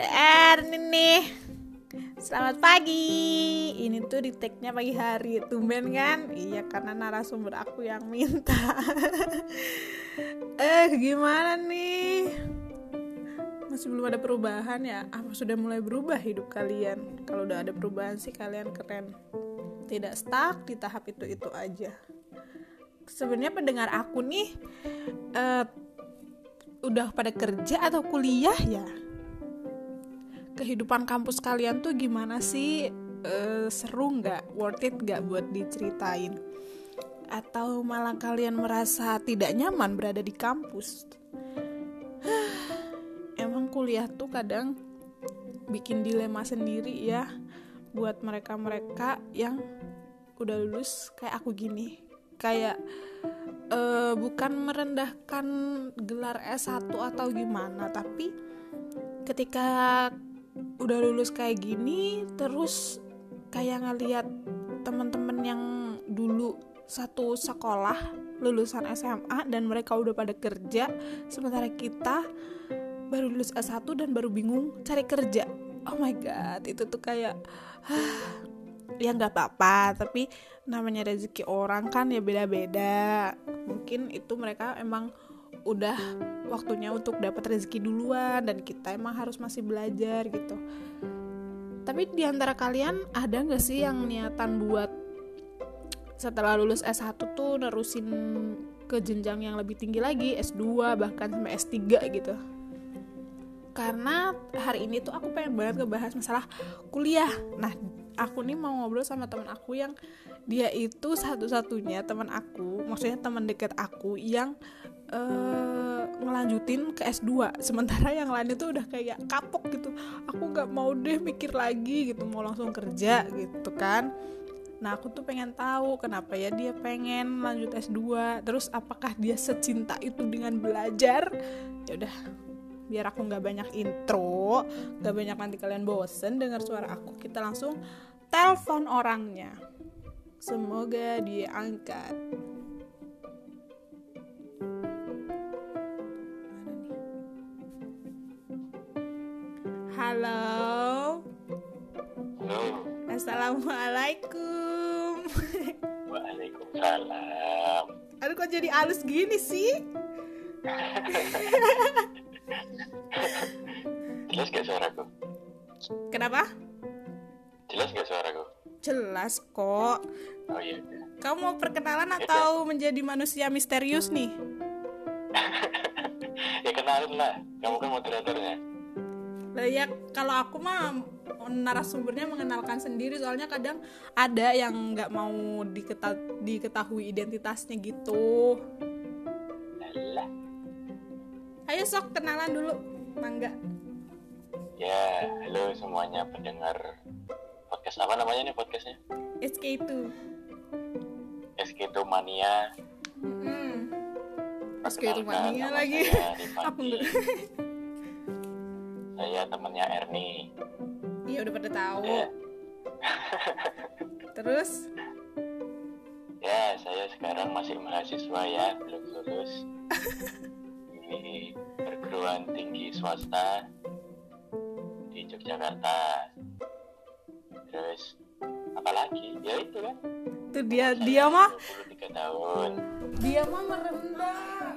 ada Erni nih Selamat pagi Ini tuh di tag-nya pagi hari Tumben kan? Iya karena narasumber aku yang minta Eh gimana nih? Masih belum ada perubahan ya? Apa sudah mulai berubah hidup kalian? Kalau udah ada perubahan sih kalian keren Tidak stuck di tahap itu-itu aja Sebenarnya pendengar aku nih uh, Udah pada kerja atau kuliah ya? Kehidupan kampus kalian tuh gimana sih? Uh, seru nggak? Worth it nggak buat diceritain? Atau malah kalian merasa tidak nyaman berada di kampus? Emang kuliah tuh kadang bikin dilema sendiri ya buat mereka-mereka yang udah lulus kayak aku gini. Kayak uh, bukan merendahkan gelar S1 atau gimana tapi ketika udah lulus kayak gini terus kayak ngeliat temen-temen yang dulu satu sekolah lulusan SMA dan mereka udah pada kerja sementara kita baru lulus S1 dan baru bingung cari kerja. Oh my god itu tuh kayak ya nggak apa-apa tapi namanya rezeki orang kan ya beda-beda. Mungkin itu mereka emang udah waktunya untuk dapat rezeki duluan dan kita emang harus masih belajar gitu. Tapi di antara kalian ada nggak sih yang niatan buat setelah lulus S1 tuh nerusin ke jenjang yang lebih tinggi lagi S2 bahkan sampai S3 gitu? Karena hari ini tuh aku pengen banget ngebahas masalah kuliah. Nah aku nih mau ngobrol sama teman aku yang dia itu satu-satunya teman aku maksudnya teman deket aku yang uh, ngelanjutin ke S2 sementara yang lain itu udah kayak kapok gitu. Aku nggak mau deh mikir lagi gitu mau langsung kerja gitu kan. Nah aku tuh pengen tahu kenapa ya dia pengen lanjut S2 Terus apakah dia secinta itu dengan belajar? Ya udah biar aku nggak banyak intro nggak banyak nanti kalian bosen dengar suara aku kita langsung telepon orangnya. Semoga diangkat Halo. Halo. Assalamualaikum. Waalaikumsalam. Aduh kok jadi halus gini sih? Jelas gak suaraku? Kenapa? Jelas gak suaraku? Jelas kok. Oh iya. Kamu mau perkenalan atau menjadi manusia misterius nih? ya kenalin lah. Kamu kan moderatornya. Lah ya kalau aku mah narasumbernya mengenalkan sendiri soalnya kadang ada yang nggak mau diketa diketahui identitasnya gitu. Alah. Ayo sok kenalan dulu, mangga. Ya, halo semuanya pendengar podcast apa namanya nih podcastnya? SK2. SK2 Mania. Mm -hmm. SK2 Mania lagi. Apa enggak? saya temennya Erni iya udah pada tahu. Ya. terus? Ya saya sekarang masih mahasiswa ya belum lulus. Di perguruan tinggi swasta di Yogyakarta. Terus apalagi? Ya itu kan. Itu dia dia mah 23 tahun. Dia mah merendah.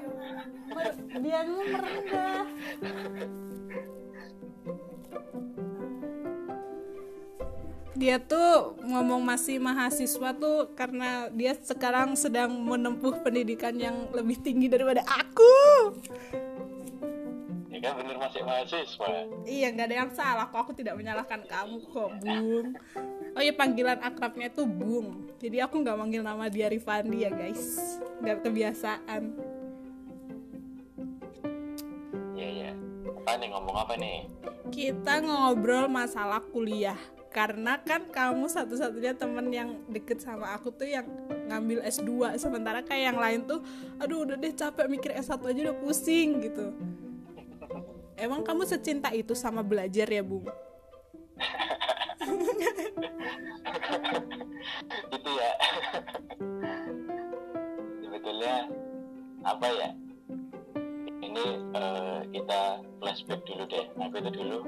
Mer dia mah merendah dia tuh ngomong masih mahasiswa tuh karena dia sekarang sedang menempuh pendidikan yang lebih tinggi daripada aku. Ya kan bener masih mahasiswa. Iya nggak ada yang salah kok aku tidak menyalahkan kamu kok Bung. Oh iya panggilan akrabnya tuh Bung. Jadi aku nggak manggil nama dia Rifandi ya guys. Nggak kebiasaan. Apa nih ngomong apa nih? Kita ngobrol masalah kuliah. Karena kan kamu satu-satunya temen yang deket sama aku tuh yang ngambil S2 sementara kayak yang lain tuh aduh udah deh capek mikir S1 aja udah pusing gitu. Emang kamu secinta itu sama belajar ya Bung? itu ya. Sebetulnya apa ya uh, kita flashback dulu deh. Aku itu dulu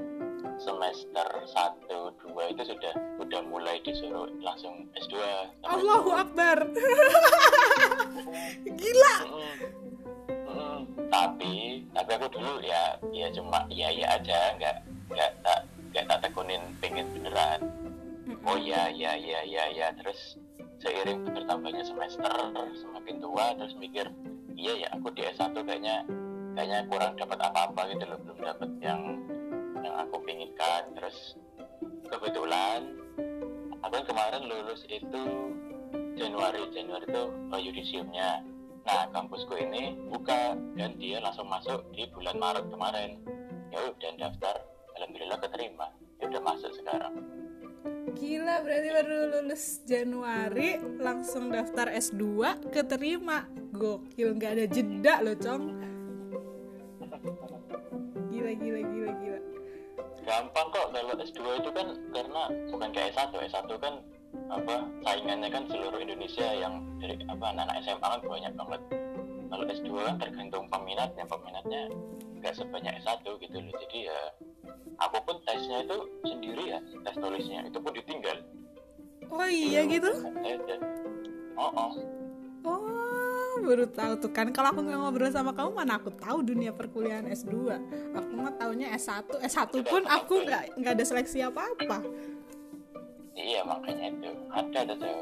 semester 1 2 itu sudah udah mulai disuruh langsung S2 sama Allahu itu. Akbar. Gila. Mm, mm. tapi tapi aku dulu ya ya cuma ya ya aja. Nggak nggak tak nggak tak tekunin pengen beneran. Oh ya ya ya ya ya terus seiring bertambahnya semester semakin tua terus mikir iya ya aku di S1 kayaknya kayaknya kurang dapat apa-apa gitu loh belum dapat yang yang aku pinginkan. Terus kebetulan aku kemarin lulus itu Januari. Januari itu uh, yudisiumnya. Nah kampusku ini buka dan dia langsung masuk di bulan Maret kemarin. Ya udah daftar alhamdulillah keterima. Ya udah masuk sekarang. Gila berarti baru lulus Januari langsung daftar S2 keterima. Gokil nggak ada jeda loh Cong Gila gila gila gila. Gampang kok kalau S2 itu kan karena bukan kayak S1 S1 kan apa saingannya kan seluruh Indonesia yang dari apa anak-anak SMA kan banyak banget. Kalau S2 kan tergantung peminatnya. Peminatnya nggak sebanyak S1 gitu loh. Jadi ya aku pun tesnya itu sendiri ya tes tulisnya. Itu pun ditinggal. Oh iya gitu? oh oh Baru tahu tuh kan. Kalau aku nggak ngobrol sama kamu mana aku tahu dunia perkuliahan S2 Aku mah taunya S1 S1 pun aku nggak nggak ada seleksi apa-apa. Iya makanya itu. Ada ada tuh.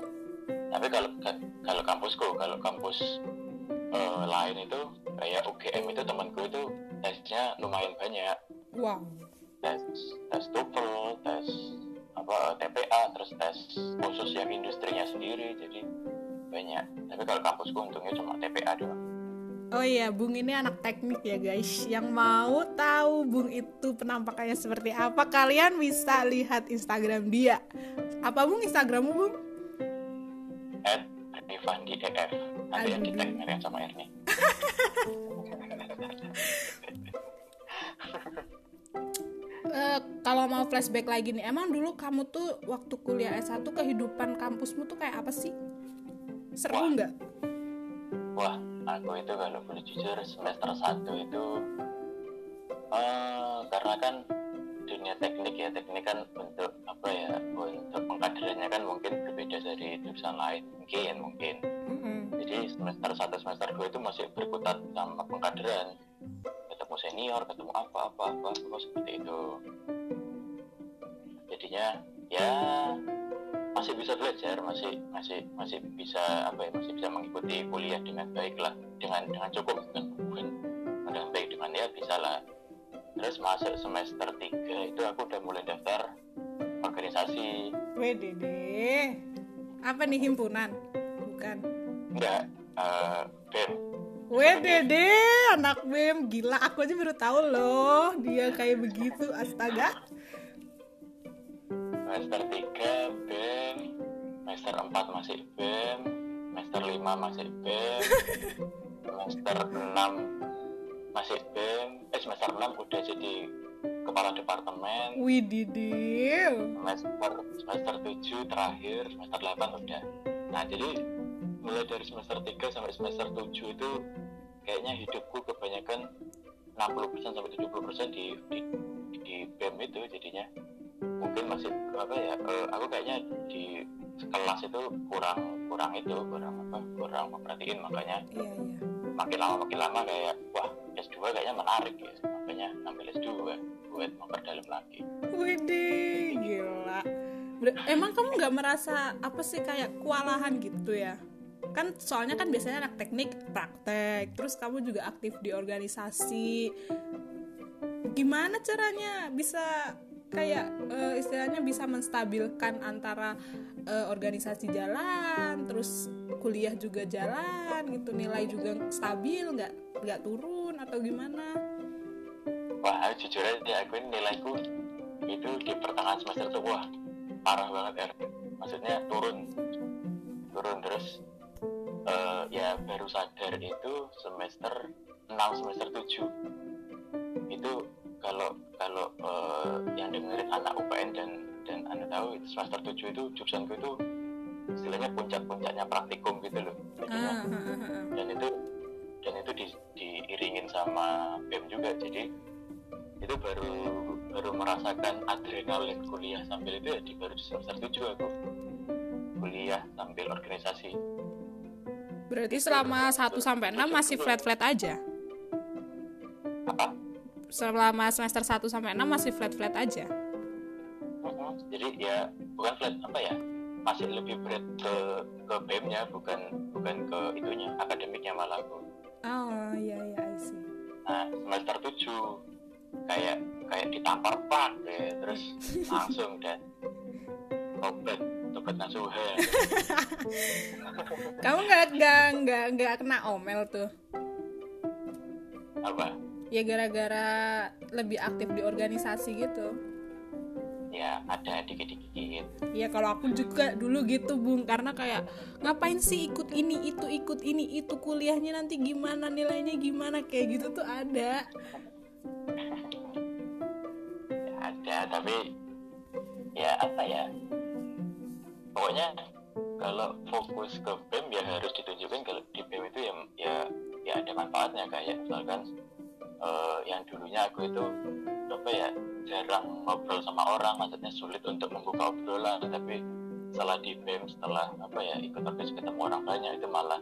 Tapi kalau kalau kampusku kalau kampus eh, lain itu kayak UGM itu temanku itu tesnya lumayan banyak. Wow. Tes tes TOEFL tes apa TPA terus tes khusus yang industrinya sendiri jadi banyak tapi kalau kampusku untungnya cuma TPA doang Oh iya, Bung ini anak teknik ya guys. Yang mau tahu Bung itu penampakannya seperti apa, kalian bisa lihat Instagram dia. Apa Bung Instagrammu Bung? at Rifandi EF nanti yang di tag Miriam sama Erni Eh, kalau mau flashback lagi nih, emang dulu kamu tuh waktu kuliah S1 kehidupan kampusmu tuh kayak apa sih? Seru Wah. nggak? wah aku itu kalau boleh jujur semester 1 itu eh karena kan dunia teknik ya teknik kan untuk apa ya untuk pengkaderannya kan mungkin berbeda dari jurusan lain mungkin mungkin Mm-mm. jadi semester 1 semester 2 itu masih berkutat sama pengkaderan ketemu senior ketemu apa apa apa, apa seperti itu jadinya ya masih bisa belajar masih masih masih bisa apa ya masih bisa mengikuti kuliah dengan baik lah dengan dengan cukup bukan dengan baik dengan ya bisa lah terus masuk semester 3 itu aku udah mulai daftar organisasi WDD. Apa nih himpunan? Bukan. enggak eh BEM WDD, anak BEM gila. Aku aja baru tahu loh dia kayak begitu. Astaga. Semester 3 BEM semester 4 masih BEM semester 5 masih BEM semester 6 masih BEM eh semester 6 udah jadi kepala departemen. Wididil. semester semester 7 terakhir semester 8 udah. Nah jadi mulai dari semester 3 sampai semester 7 itu kayaknya hidupku kebanyakan 60% sampai 70% di, di di BEM itu jadinya mungkin masih apa ya eh, aku kayaknya di kelas itu kurang kurang itu kurang apa kurang memperhatiin makanya Iya, iya. makin lama makin lama kayak wah S2 kayaknya menarik ya makanya ambil S2 buat memperdalam lagi Widih, gila. Ber- Emang kamu nggak merasa apa sih kayak kewalahan gitu ya? Kan soalnya kan biasanya anak teknik praktek, terus kamu juga aktif di organisasi. Gimana caranya bisa kayak eh, istilahnya bisa menstabilkan antara eh, organisasi jalan, terus kuliah juga jalan gitu, nilai juga stabil, nggak nggak turun atau gimana? wah jujur aja aku ini nilaiku itu di pertengahan semester tuh wah parah banget ya maksudnya turun turun terus. Eh, ya baru sadar itu semester 6 semester 7 itu kalau kalau eh, yang dengerin anak UPN dan dan anda tahu itu semester 7 itu jurusanku itu istilahnya puncak-puncaknya praktikum gitu loh. Jadinya ah, ah, ah. dan itu dan itu di, diiringin sama BEM juga. Jadi itu baru baru merasakan adrenalin kuliah sambil itu ya di baru semester 7 aku kuliah sambil organisasi. Berarti selama 1 sampai 6 masih flat-flat aja. apa Selama semester 1 sampai 6 masih flat-flat aja. Jadi ya bukan flat apa ya masih lebih berat ke ke BEM nya bukan bukan ke itunya akademiknya malah aku Oh, iya iya I see. nah semester 7 kayak kayak ditampar pak deh terus langsung dan obat obat nasuhan Kamu nggak nggak nggak nggak kena omel tuh? apa Ya gara-gara lebih aktif di organisasi gitu. ya ada dikit-dikit Ya kalau aku juga dulu gitu bung karena kayak ngapain sih ikut ini itu ikut ini itu kuliahnya nanti gimana nilainya gimana kayak gitu tuh ada. ya ada tapi ya apa ya pokoknya kalau fokus ke BEM ya harus ditunjukkan kalau di BEM itu ya ya, ya ada manfaatnya kayak misalkan eh, yang dulunya aku itu apa ya jarang ngobrol sama orang maksudnya sulit untuk membuka obrolan tapi setelah di BEM setelah apa ya ikut organisasi ketemu orang banyak itu malah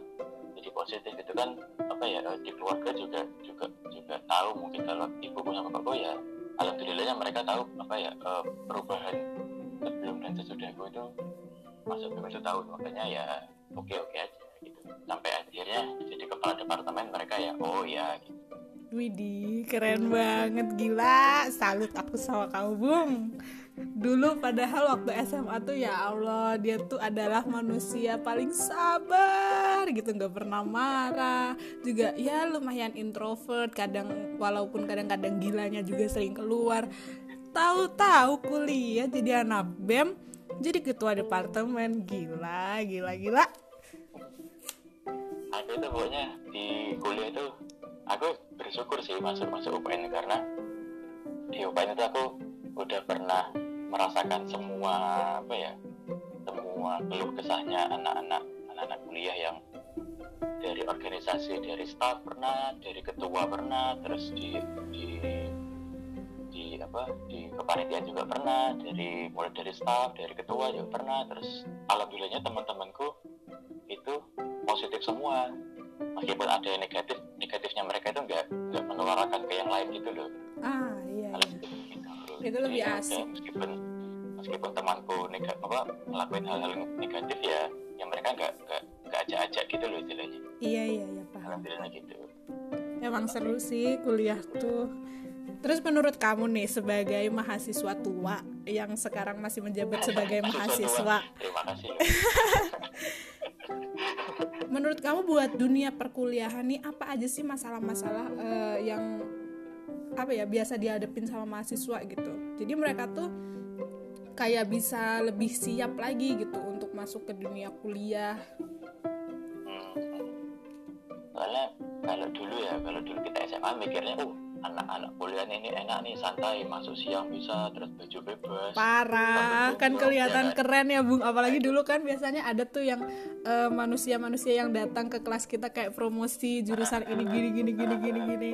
jadi positif. Itu kan apa ya eh, di keluarga juga juga juga tahu mungkin kalau ibuku sama bapakku ya alhamdulillahnya mereka tahu apa ya eh, perubahan sebelum dan sesudahku itu masuk BEM itu tahu. Makanya ya oke oke aja gitu. Sampai akhirnya jadi kepala departemen mereka ya oh ya gitu. Widih keren banget gila. Salut aku sama kamu bung. Dulu padahal waktu SMA tuh ya Allah dia tuh adalah manusia paling sabar gitu nggak pernah marah. Juga ya lumayan introvert kadang walaupun kadang-kadang gilanya juga sering keluar. Tahu-tahu kuliah jadi anak bem jadi ketua departemen. Gila gila gila. Aku itu pokoknya di kuliah itu aku bersyukur sih masuk masuk UPN karena di UPN itu aku udah pernah merasakan semua apa ya semua keluh kesahnya anak-anak anak-anak kuliah yang dari organisasi dari staff pernah dari ketua pernah terus di di di apa di kepanitiaan juga pernah dari mulai dari staff dari ketua juga pernah terus alhamdulillahnya teman-temanku itu positif semua meskipun ada yang negatif negatifnya mereka itu nggak nggak menularkan ke yang lain gitu loh ah iya, iya. gitu. Itu lebih Jadi, asik. meskipun meskipun temanku negatif apa ngelakuin hal-hal negatif ya yang mereka nggak nggak nggak ajak-ajak gitu loh istilahnya iya iya iya paham alhamdulillah gitu Emang seru sih kuliah tuh. Terus menurut kamu nih sebagai mahasiswa tua yang sekarang masih menjabat sebagai mahasiswa, terima kasih. menurut kamu buat dunia perkuliahan nih apa aja sih masalah-masalah eh, yang apa ya biasa dihadapin sama mahasiswa gitu. Jadi mereka tuh kayak bisa lebih siap lagi gitu untuk masuk ke dunia kuliah. Hmm. soalnya kalau dulu ya kalau dulu kita SMA mikirnya oh anak-anak kuliah ini enak nih santai masuk siang bisa terus baju bebas Parah, kan Iya kelihatan kan? keren ya Bung. Apalagi dulu kan biasanya ada tuh yang eh, manusia-manusia yang datang ke kelas kita kayak promosi jurusan ini gini gini gini gini gini.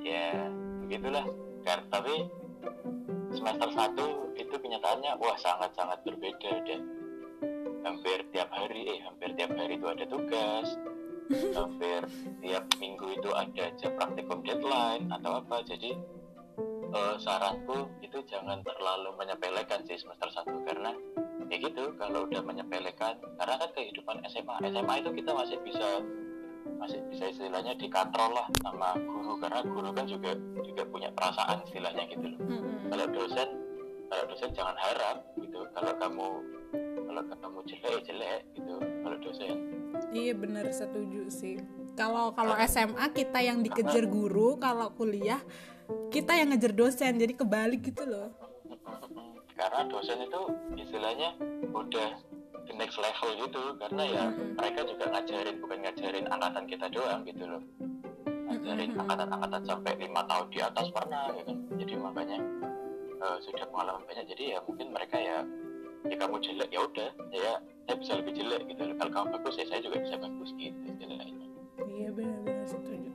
ya begitulah Kar- tapi semester 1 itu kenyataannya wah sangat-sangat berbeda deh hampir tiap hari eh hampir tiap hari itu ada tugas hampir tiap minggu itu ada aja praktikum deadline atau apa. Jadi eh, saranku itu jangan terlalu menyepelekan sih semester 1 karena ya gitu kalau udah menyepelekan karena kan kehidupan SMA SMA itu kita masih bisa masih bisa istilahnya dikontrol lah sama guru. Karena guru kan juga juga punya perasaan istilahnya gitu loh. Kalau dosen kalau dosen jangan harap gitu. Kalau kamu kalau kamu jelek jelek gitu. Kalau dosen. Iya bener setuju sih. Kalau kalau SMA kita yang dikejar guru, kalau kuliah kita yang ngejar dosen. Jadi kebalik gitu loh. karena dosen itu istilahnya udah the next level gitu. Karena ya mereka juga ngajarin bukan ngajarin angkatan kita doang gitu loh. Ngajarin angkatan-angkatan sampai lima tahun di atas pernah ya kan jadi makanya eh, sudah pengalaman banyak. Jadi ya mungkin mereka ya ya kamu jelek ya udah. Saya saya bisa lebih jelek gitu. Kalau kamu bagus ya saya juga bisa bagus gitu istilahnya. Iya benar-benar setuju.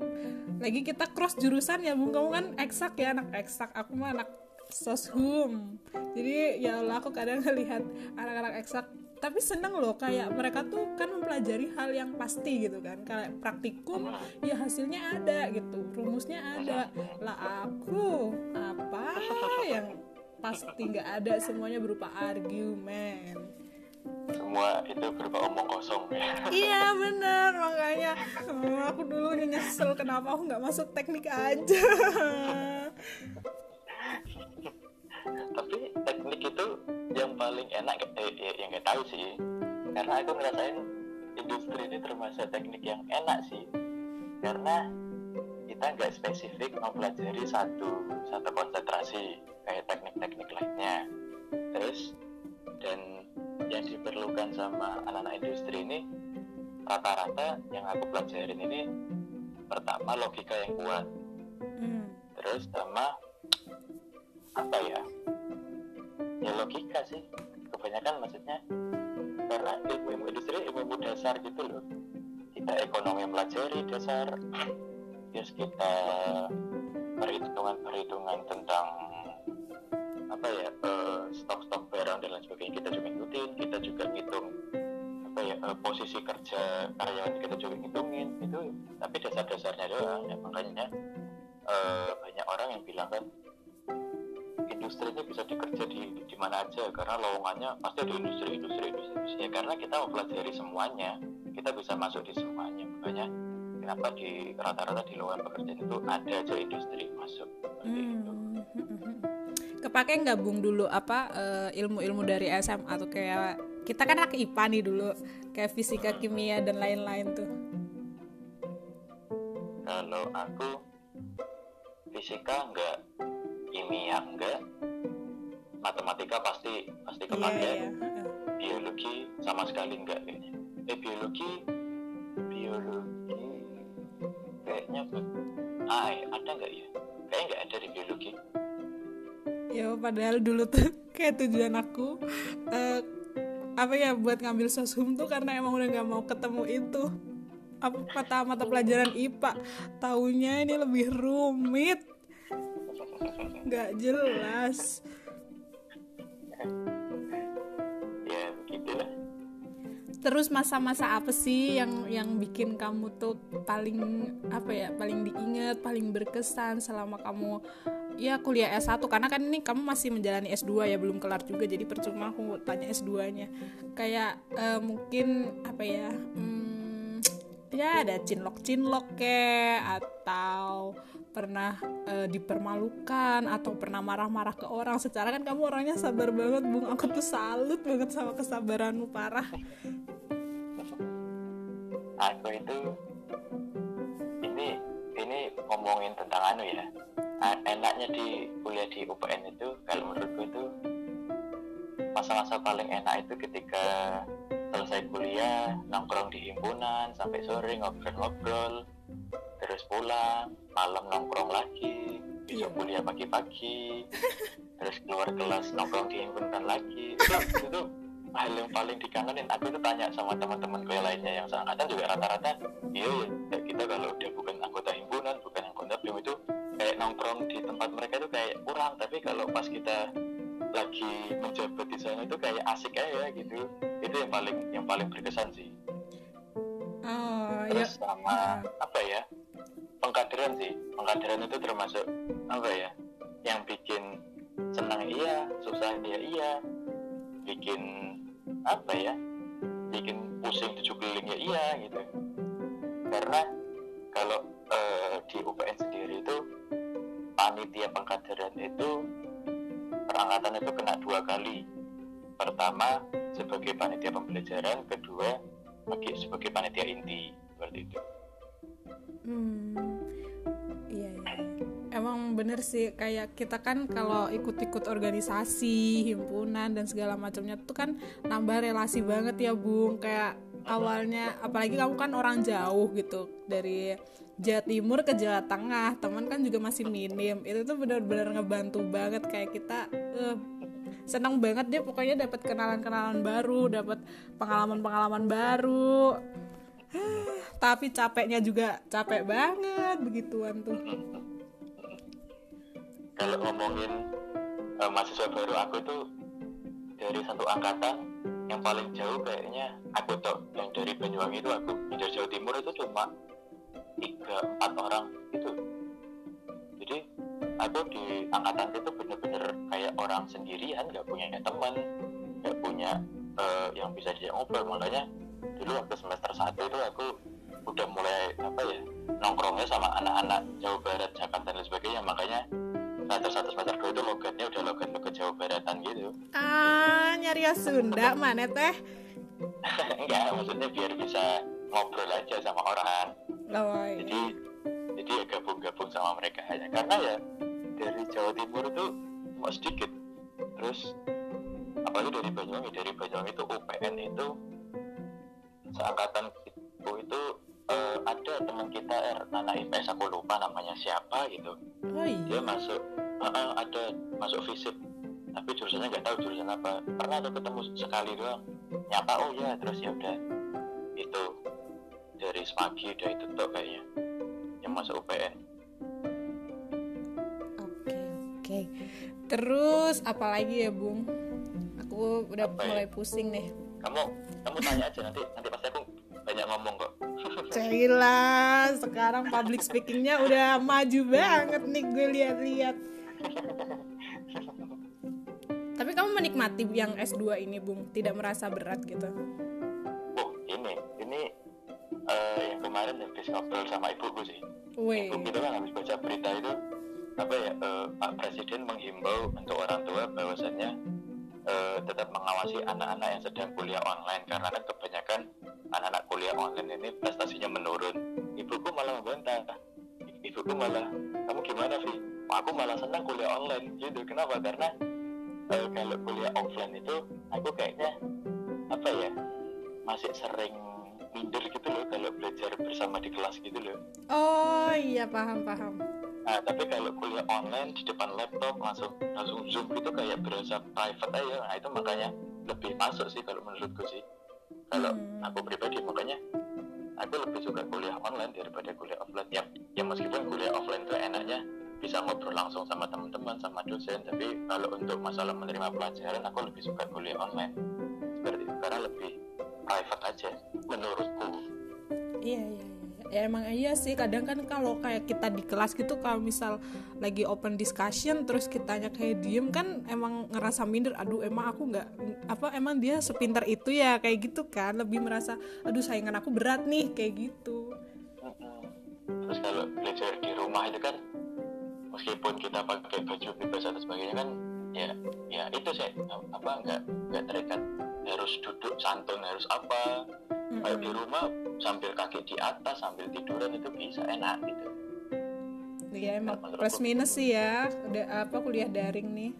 Lagi kita cross jurusan ya bung. Kamu kan eksak ya anak eksak. Aku mah anak soshum jadi ya Allah aku kadang ngelihat anak-anak eksak. Tapi seneng loh kayak mereka tuh kan mempelajari hal yang pasti gitu kan. Kayak praktikum ya hasilnya ada gitu. Rumusnya ada. Lah aku apa yang pasti nggak ada semuanya berupa argumen. Semua itu berupa omong kosong. Ya iya bener makanya. Aku dulu nyesel kenapa aku nggak masuk teknik aja? Tapi teknik itu yang paling enak eh, ya, yang nggak tahu sih. Karena aku ngerasain industri ini termasuk teknik yang enak sih. Karena kita nggak spesifik mempelajari satu satu konsentrasi kayak teknik-teknik lainnya. Terus dan yang diperlukan sama anak-anak industri ini rata-rata yang aku pelajarin ini pertama logika yang kuat. Hmm. terus sama apa ya? Ya logika sih. Kebanyakan maksudnya karena ilmu-ilmu industri ilmu-ilmu dasar gitu loh. Kita ekonomi pelajari dasar terus kita perhitungan-perhitungan tentang apa ya uh, stok-stok barang dan lain sebagainya. Kita juga ngikutin kita juga ngitung apa ya uh, posisi kerja karyawan kita juga ngitungin itu tapi dasar-dasarnya doang ya. Makanya uh, banyak orang yang bilang kan industri ini bisa dikerja di di mana aja karena lowongannya pasti ada industri industri industri, industri. ya karena kita mempelajari semuanya kita bisa masuk di semuanya. Makanya kenapa di rata-rata di lowongan pekerjaan itu ada aja industri masuk hmm. kepake nggak bung dulu apa uh, ilmu-ilmu dari SMA atau kayak kita kan anak IPA nih dulu kayak fisika kimia dan lain-lain tuh kalau aku fisika enggak kimia enggak matematika pasti pasti iya, kepake yeah, yeah. biologi sama sekali enggak kayaknya eh biologi biologi kayaknya ah eh, ada enggak ya? Kayaknya enggak ada di biologi. Ya padahal dulu tuh kayak tujuan aku uh, apa ya buat ngambil soshum tuh karena emang udah nggak mau ketemu itu. Apa mata mata pelajaran IPA tahunya ini lebih rumit. Nggak jelas terus masa-masa apa sih yang yang bikin kamu tuh paling apa ya paling diingat paling berkesan selama kamu ya kuliah S1 karena kan ini kamu masih menjalani S2 ya belum kelar juga jadi percuma aku tanya S2-nya kayak uh, mungkin apa ya hmm, ya ada cinlok-cinlok ke atau pernah uh, dipermalukan atau pernah marah-marah ke orang. Secara kan kamu orangnya sabar banget bung. Aku tuh salut banget sama kesabaranmu parah. Aku itu ini ini ngomongin tentang anu ya. Enaknya di kuliah di UPN itu kalau menurutku itu masa-masa paling enak itu ketika selesai kuliah nongkrong di himpunan sampai sore ngobrol-ngobrol terus pulang malam nongkrong lagi besok yeah. kuliah pagi-pagi terus keluar kelas nongkrong di himpunan lagi. Itu, itu hal yang paling dikangenin. Aku tuh tanya sama teman-teman gue lainnya yang seangkatan juga rata-rata iya ya kita kalau udah bukan anggota himpunan bukan anggota BEM itu kayak nongkrong di tempat mereka itu kayak kurang. Tapi kalau pas kita lagi menjabat di sana itu kayak asik aja gitu. Itu yang paling yang paling berkesan sih. Oh, terus ya. sama apa ya pengkaderan sih. Pengkaderan itu termasuk apa ya yang bikin senang iya susah dia iya bikin apa ya bikin pusing tujuh keliling ya iya gitu. Karena kalau uh, di UPN sendiri itu panitia pengkaderan itu perangkatan itu kena dua kali. Pertama sebagai panitia pembelajaran kedua sebagai panitia inti seperti itu hmm. Emang bener sih kayak kita kan kalau ikut-ikut organisasi himpunan dan segala macamnya tuh kan nambah relasi banget ya bung. Kayak awalnya apalagi kamu kan orang jauh gitu dari Jawa Timur ke Jawa Tengah teman kan juga masih minim. Itu tuh benar-benar ngebantu banget kayak kita uh, senang banget dia pokoknya dapat kenalan-kenalan baru dapat pengalaman-pengalaman baru tapi capeknya juga capek banget begituan tuh. Kalau ngomongin uh, mahasiswa baru aku itu dari satu angkatan yang paling jauh kayaknya aku tau yang dari Banyuwangi itu aku dari Jawa Timur itu cuma tiga empat orang itu jadi aku di angkatan itu bener-bener kayak orang sendirian nggak punya teman nggak punya uh, yang bisa diajak ngobrol. Makanya dulu waktu semester satu itu aku udah mulai apa ya nongkrongnya sama anak-anak Jawa Barat Jakarta dan sebagainya. Makanya semester satu semester dua itu logatnya udah logat logat Jawa Baratan gitu. Ah nyari Sunda mana teh? Enggak maksudnya biar bisa ngobrol aja sama orang. Oh, iya. jadi jadi ya gabung-gabung sama mereka hanya karena ya dari Jawa Timur itu cuma sedikit. Terus apalagi dari Banyuwangi dari Banyuwangi itu UPN itu seangkatan itu itu uh, ada teman kita er, anak IPS aku lupa namanya siapa gitu. Oh, iya. dia masuk uh, uh, ada masuk fisik tapi jurusannya nggak tahu jurusan apa. Pernah ada ketemu sekali doang. Nyapa oh ya terus ya udah. Itu dari semagi udah itu tuh kayaknya yang masuk UPN oke oke. Terus apalagi ya bung? Aku udah apa mulai ya? pusing nih kamu kamu tanya aja nanti nanti pasti aku banyak ngomong kok Cila, sekarang public speakingnya udah maju banget nih gue lihat-lihat. Tapi kamu menikmati yang S2 ini, Bung? Tidak merasa berat gitu? Oh, ini, ini uh, yang kemarin habis ngobrol sama ibuku sih. Wih. Ibu kita kan habis baca berita itu apa ya uh, Pak Presiden menghimbau untuk orang tua bahwasannya uh, tetap mengawasi anak-anak yang sedang kuliah online. Karena kan kebanyakan anak-anak kuliah online ini prestasinya menurun. Ibuku malah membantah. Ibuku malah kamu gimana sih aku malah senang kuliah online. Gitu kenapa? Karena uh, kalau kuliah offline itu aku kayaknya apa ya masih sering minder gitu loh kalau belajar bersama di kelas gitu loh. Oh iya paham paham Nah, tapi kalau kuliah online di depan laptop langsung langsung zoom itu kayak berasa private aja. Nah, itu makanya lebih masuk sih kalau menurutku sih. Kalau hmm. aku pribadi makanya aku lebih suka kuliah online daripada kuliah offline. Ya, ya meskipun kuliah offline itu enaknya bisa ngobrol langsung sama teman-teman sama dosen, tapi kalau untuk masalah menerima pelajaran aku lebih suka kuliah online. Seperti itu karena lebih private aja menurutku. Iya, iya, iya ya emang iya sih kadang kan kalau kayak kita di kelas gitu kalau misal lagi open discussion terus kitanya kayak diem kan emang ngerasa minder aduh emang aku nggak apa emang dia sepintar itu ya? Kayak gitu kan lebih merasa aduh saingan aku berat nih kayak gitu. Terus kalau belajar di rumah itu kan meskipun kita pakai baju bebas atau sebagainya kan ya ya itu sih apa nggak nggak terikat harus duduk santun harus apa. Mm-hmm. kayak di rumah sambil kaki di atas sambil tiduran itu bisa enak gitu. Iya emang nah, plus minus sih ya. Udah apa kuliah daring nih.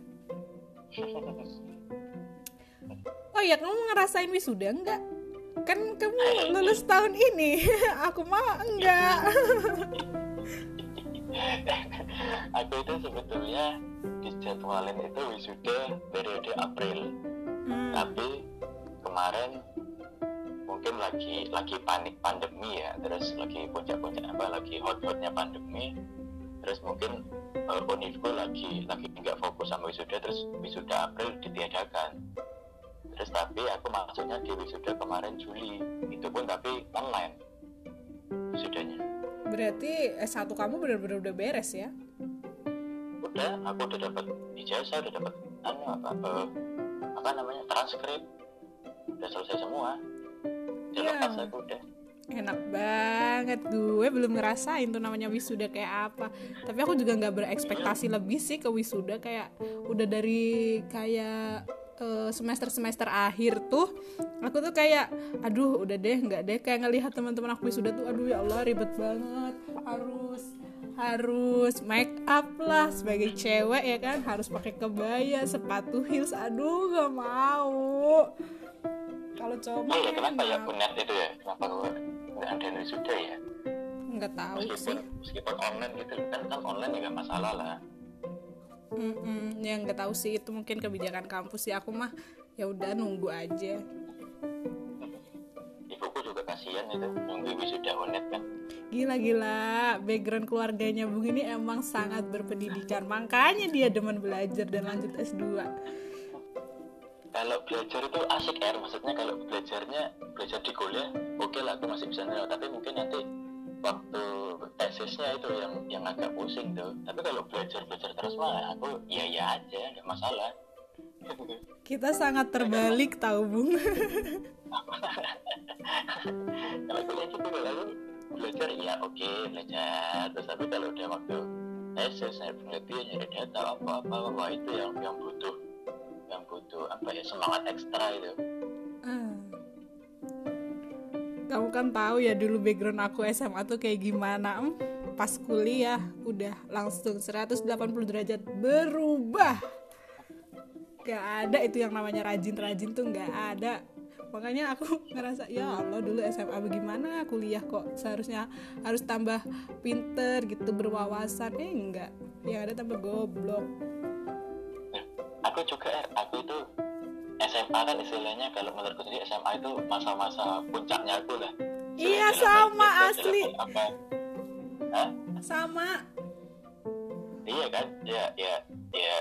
Oh ya kamu ngerasain wisuda enggak? Kan kamu lulus tahun ini. Aku mah enggak? Aku itu sebetulnya dijadwalin itu wisuda periode April. Hmm. tapi kemarin mungkin lagi lagi panik pandemi ya. Terus lagi puncak-puncak apa lagi hot-hotnya pandemi. Terus mungkin uh, Unifku lagi lagi nggak fokus sama wisuda terus wisuda April ditiadakan. Terus tapi aku maksudnya di wisuda kemarin Juli. Itu pun tapi online wisudanya. Berarti S1 kamu benar-benar udah beres ya? Udah aku udah dapat ijazah udah dapat anu apa uh, apa namanya transkrip udah selesai semua. Udah yeah. lepas aku udah. Enak banget. Gue belum ngerasain tuh namanya wisuda kayak apa. Tapi aku juga nggak berekspektasi lebih sih ke wisuda. Kayak udah dari kayak uh, semester semester akhir tuh aku tuh kayak aduh udah deh nggak deh. Kayak ngelihat teman-teman aku wisuda tuh aduh ya Allah ribet banget. Harus harus make up lah sebagai cewek ya kan? Harus pakai kebaya sepatu heels. Aduh gak mau kalau cowok oh, ya, kenapa ya punya itu ya. Kenapa nggak ada yang sudah ya? Nggak tahu meskipun, sih. meskipun online gitu. Kan kan online ya nggak masalah lah. Mm -mm, yang nggak tahu sih. Itu mungkin kebijakan kampus ya aku mah ya udah nunggu aja. Ibuku juga kasihan itu. Nunggu wisuda unet kan. Gila gila, background keluarganya Bung ini emang sangat berpendidikan. Makanya dia demen belajar dan lanjut S2. Kalau belajar itu asik ya maksudnya kalau belajarnya belajar di kuliah oke lah aku masih bisa nerima tapi mungkin nanti waktu tesisnya itu yang yang agak pusing tuh. Tapi kalau belajar belajar terus mah aku iya iya aja nggak masalah. Kita sangat terbalik tahu Bung. kalau kuliah gitu kalau belajar ya oke belajar. Terus tapi kalau udah waktu tesis saya penelitian nyari data apa apa apa itu yang yang butuh yang butuh apa ya semangat ekstra itu Ah. Kamu kan tahu ya dulu background aku SMA tuh kayak gimana. Em, Pas kuliah udah langsung 180 derajat berubah. Gak ada itu yang namanya rajin-rajin tuh gak ada. Makanya aku ngerasa ya Allah dulu SMA bagaimana kuliah kok seharusnya harus tambah pinter gitu berwawasan. Eh enggak. Yang ada tambah goblok. Aku juga Er, aku itu SMA kan istilahnya kalau menurutku sendiri SMA itu masa-masa puncaknya aku lah Iya, sama, asli. apa Hah? Sama. iya kan ya ya ya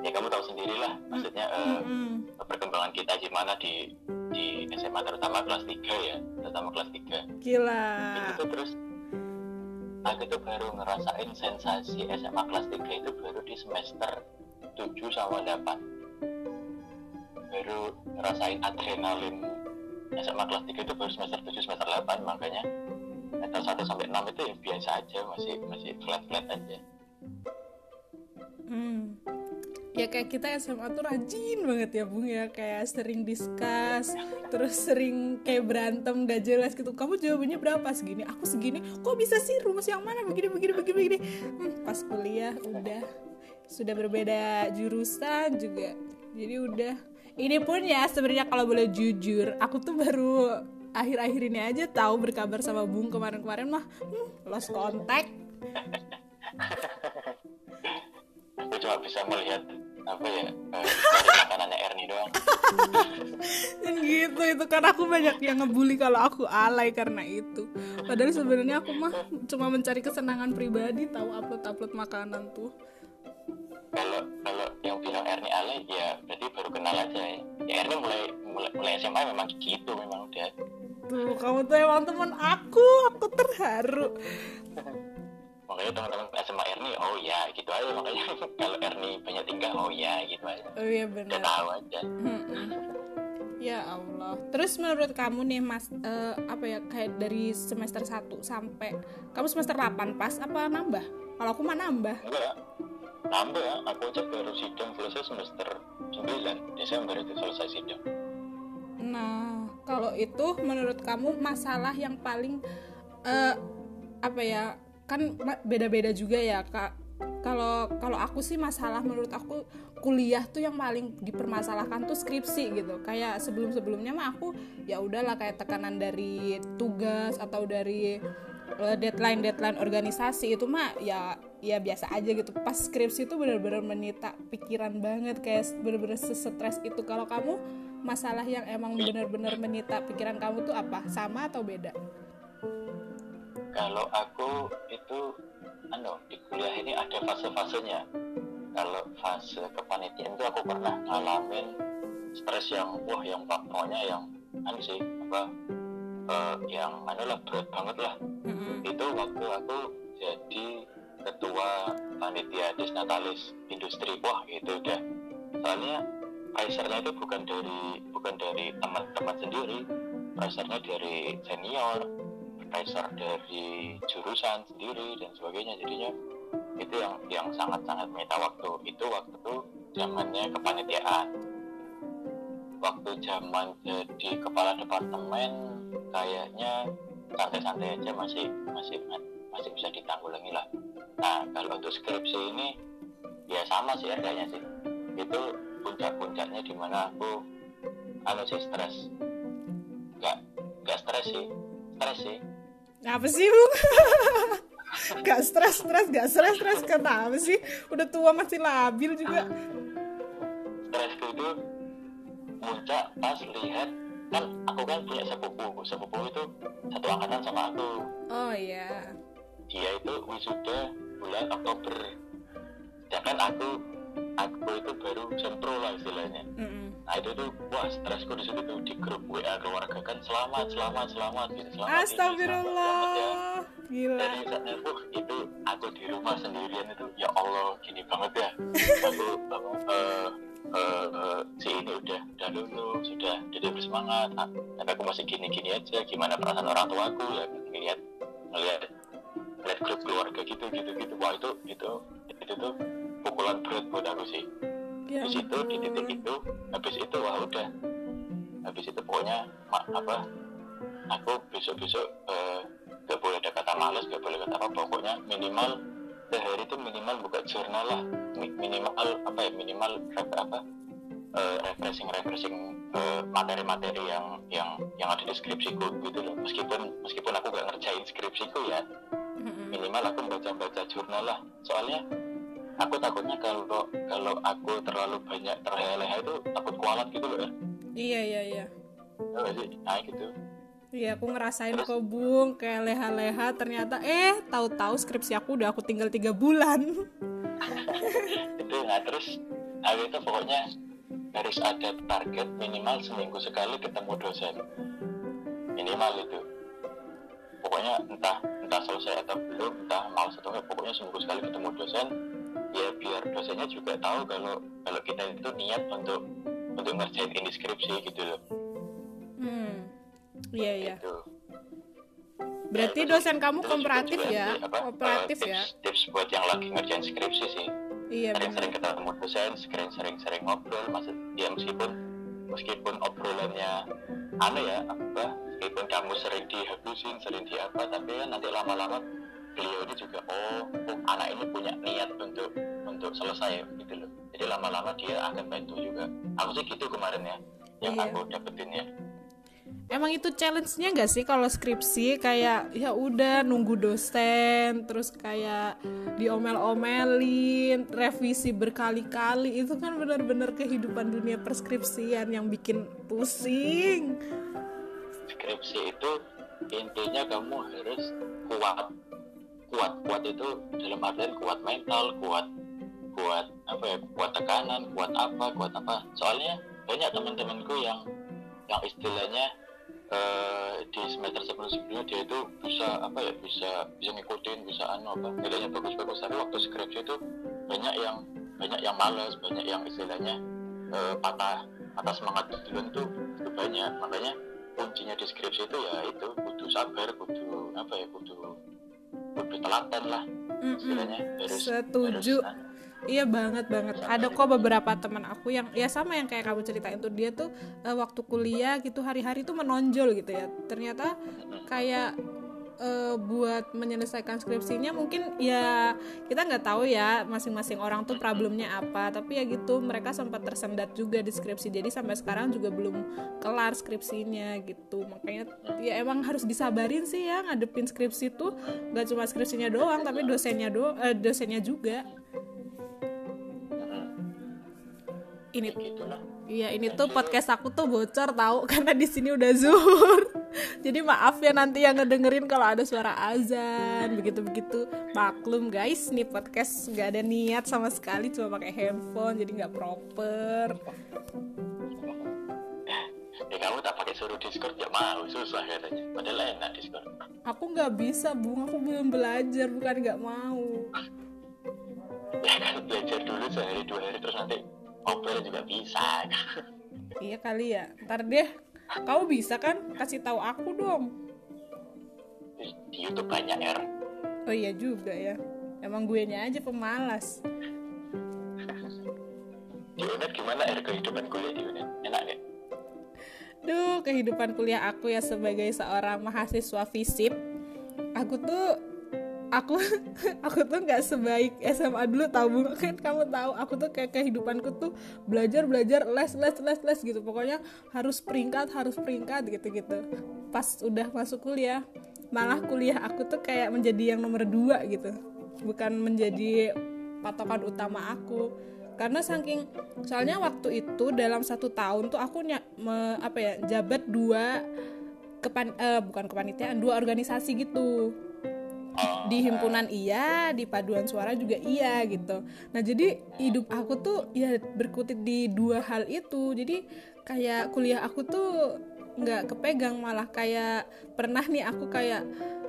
ya kamu tahu sendiri lah maksudnya eh, Mm-mm. perkembangan kita gimana di di SMA terutama kelas 3 ya terutama kelas 3 Gila. itu terus aku tuh baru ngerasain sensasi SMA kelas 3 itu baru di semester 7 sama 8 baru ngerasain adrenalin. SMA kelas 3 itu baru semester 7 semester 8 makanya. Semester 1 sampai 6 itu ya biasa aja masih masih flat-flat aja. Hmm. Ya kayak kita SMA tuh rajin banget ya Bung ya. Kayak sering discuss Terus sering kayak berantem gak jelas gitu. Kamu jawabannya berapa? Segini? Aku segini. Kok bisa sih? Rumus yang mana? Begini, begini, begini, begini. Hmm, Pas kuliah udah Sudah berbeda jurusan juga. Jadi udah. Ini pun ya sebenarnya kalau boleh jujur Aku tuh baru akhir-akhir ini aja tahu berkabar sama Bung kemarin-kemarin mah hmm, lost contact. Aku cuma bisa melihat apa ya eh, makanannya Ernie doang. Dan gitu itu kan aku banyak yang ngebully kalau aku alay karena itu. Padahal sebenarnya aku mah cuma mencari kesenangan pribadi tahu upload upload makanan tuh kalau kalau yang bilang Ernie alay ya berarti baru kenal aja ya, ya Ernie mulai mulai, mulai SMA memang gitu memang udah. Tuh kamu tuh emang teman aku aku terharu. Makanya teman-teman SMA Ernie oh ya gitu aja makanya. Kalau Ernie banyak tinggal oh ya gitu aja. Oh iya udah benar tahu aja. Ya Allah. Terus menurut kamu nih mas eh, apa ya kayak dari semester 1 sampai kamu semester 8 pas apa nambah? Kalau aku mah nambah. Enggak nambah ya aku aja baru sidang selesai semester 9 Desember itu selesai sidang Nah, kalau itu menurut kamu masalah yang paling eh, apa ya? Kan beda-beda juga ya, Kak. Kalau kalau aku sih masalah menurut aku kuliah tuh yang paling dipermasalahkan tuh skripsi gitu. Kayak sebelum-sebelumnya mah aku ya udahlah kayak tekanan dari tugas atau dari eh, deadline-deadline organisasi itu mah ya ya biasa aja gitu. Pas skripsi itu benar-benar menyita pikiran banget kayak benar-benar stres itu. Kalau kamu masalah yang emang benar-benar menyita pikiran kamu tuh apa? Sama atau beda? kalau aku itu anu di kuliah ini ada fase-fasenya kalau fase kepanitiaan itu aku pernah ngalamin stres yang wah yang pokoknya yang anu sih apa eh, yang anu lah berat banget lah. Mm-mm. itu waktu aku jadi ketua panitia disnatalis industri. Wah itu udah. Soalnya pressure-nya itu bukan dari bukan dari teman-teman sendiri. Pressure-nya dari senior pressure dari jurusan sendiri dan sebagainya. Jadinya itu yang yang sangat-sangat menyita waktu. Itu waktu zamannya kepanitiaan waktu zaman jadi kepala departemen kayaknya santai-santai aja masih masih masih bisa ditanggulangi lah nah kalau untuk skripsi ini ya sama sih harganya sih itu puncak-puncaknya di mana aku anu sih stres nggak nggak stres sih stres sih Apa sih, Bung? gak stres, stres, gak stres, stres kenapa sih? Udah tua masih labil juga. stresku itu puncak pas lihat kan aku kan punya sepupu. Sepupu itu satu angkatan sama aku. Oh iya. Dia itu wisuda bulan Oktober. Sedangkan aku aku itu baru sempro lah istilahnya. Mm-mm. nah itu tuh wah stresku di situ tuh di grup WA keluarga kan selamat selamat selamat gitu selamat selamat ya Astagfirullah. Gila. Dari saat itu itu aku di rumah sendirian itu ya Allah gini banget ya. Aku eh eh, eh, si ini udah udah lulus sudah udah bersemangat. Ah, tapi aku masih gini gini aja gimana perasaan orang tua aku ya ngeliat ngeliat ngeliat grup keluarga gitu gitu gitu. Wah itu itu itu tuh pukulan berat buat aku sih. Ya habis itu di titik itu habis itu wah udah. Habis itu pokoknya ma- apa aku besok besok gak boleh ada kata males gak boleh kata apa pokoknya minimal sehari itu minimal buka jurnal lah. Mi- minimal apa ya minimal apa? Eh, refreshing refreshing eh, materi-materi yang yang yang ada di skripsiku gitu loh. Meskipun meskipun aku gak ngerjain skripsiku ya minimal aku baca-baca jurnal lah. Soalnya aku takutnya kalau kalau aku terlalu banyak terleha-leha itu takut kualat gitu loh ya. Iya iya iya. Nah gitu Iya aku ngerasain Terus? kok bung kayak leha-leha. Ternyata eh tahu-tahu skripsi aku udah aku tinggal tiga bulan. Itu nah terus aku itu pokoknya harus ada target minimal seminggu sekali ketemu dosen. Minimal itu. Pokoknya entah entah selesai atau belum entah malas atau enggak pokoknya seminggu sekali ketemu dosen. Ya biar dosennya juga tahu kalau kalau kita itu niat untuk untuk ngerjain ini skripsi gitu loh iya iya gitu. berarti dosen kamu kooperatif ya kooperatif eh, ya tips, tips buat yang lagi ngerjain skripsi sih iya benar sering-sering ketemu dosen, sering-sering ngobrol, maksud ya meskipun meskipun obrolannya aneh ya, apa meskipun kamu sering dihabisin, sering di apa, tapi kan nanti lama-lama beliau ini juga oh, oh anak ini punya niat untuk untuk selesai gitu loh. Jadi lama-lama dia akan bantu juga. Aku sih gitu kemarin ya, yang Iya. aku dapetin ya. Emang itu challenge-nya gak sih kalau skripsi? Kayak ya udah nunggu dosen terus kayak diomel-omelin, revisi berkali-kali. Itu kan benar-benar kehidupan dunia perskripsian yang bikin pusing. Skripsi itu intinya kamu harus kuat. Kuat kuat itu dalam artian kuat mental kuat kuat apa ya kuat tekanan kuat apa kuat apa. Soalnya banyak teman-temanku yang yang istilahnya eh, di semester sebelum sebelumnya dia itu bisa apa ya bisa bisa ngikutin bisa anu apa. Nilainya bagus-bagus tapi waktu skripsi itu banyak yang banyak yang malas banyak yang istilahnya eh, patah patah semangat duluan tuh itu banyak. Makanya kuncinya di skripsi itu ya itu kudu sabar kudu apa ya kudu kudu telaten lah istilahnya. Harus Setuju. harus, anu, Iya banget banget. Ada kok beberapa teman aku yang ya sama yang kayak kamu ceritain tuh dia tuh eh, waktu kuliah gitu hari-hari tuh menonjol gitu ya. Ternyata kayak eh, buat menyelesaikan skripsinya mungkin ya kita nggak tahu ya masing-masing orang tuh problemnya apa. Tapi ya gitu mereka sempat tersendat juga di skripsi. Jadi sampai sekarang juga belum kelar skripsinya gitu. Makanya ya emang harus disabarin sih ya ngadepin skripsi tuh nggak cuma skripsinya doang tapi dosennya do eh, dosennya juga. Ini gitulah Iya ini tuh podcast aku tuh bocor tahu karena di sini udah zuhur. Jadi maaf ya nanti yang ngedengerin kalau ada suara azan begitu-begitu. Maklum guys, nih podcast nggak ada niat sama sekali cuma pakai handphone jadi nggak proper. ya kamu tak pakai suruh discord ya mau susah katanya padahal enak discord Aku nggak bisa bung, aku belum belajar bukan nggak mau. ya kan belajar dulu sehari dua hari terus nanti ngobrol juga bisa Iya kali ya. Ntar deh, kamu bisa kan kasih tahu aku dong. di di YouTube banyak er Oh iya juga ya. Emang gue nya aja pemalas. di UNED gimana er kehidupan kuliah di UNED enak gak Duh, kehidupan kuliah aku ya sebagai seorang mahasiswa FISIP, aku tuh aku aku tuh nggak sebaik SMA dulu tahu Bu. kan kamu tahu aku tuh kayak kehidupanku tuh belajar belajar les les les les gitu. Pokoknya harus peringkat harus peringkat gitu gitu pas udah masuk kuliah malah kuliah aku tuh kayak menjadi yang nomor dua gitu. Bukan menjadi patokan utama aku. Karena saking soalnya waktu itu dalam satu tahun tuh aku ny- me, apa ya jabat dua kepan eh, bukan kepanitiaan dua organisasi gitu Oh, di himpunan iya di paduan suara juga iya gitu. Nah jadi hidup aku tuh ya berkutit di dua hal itu. Jadi kayak kuliah aku tuh nggak kepegang malah kayak pernah nih aku kayak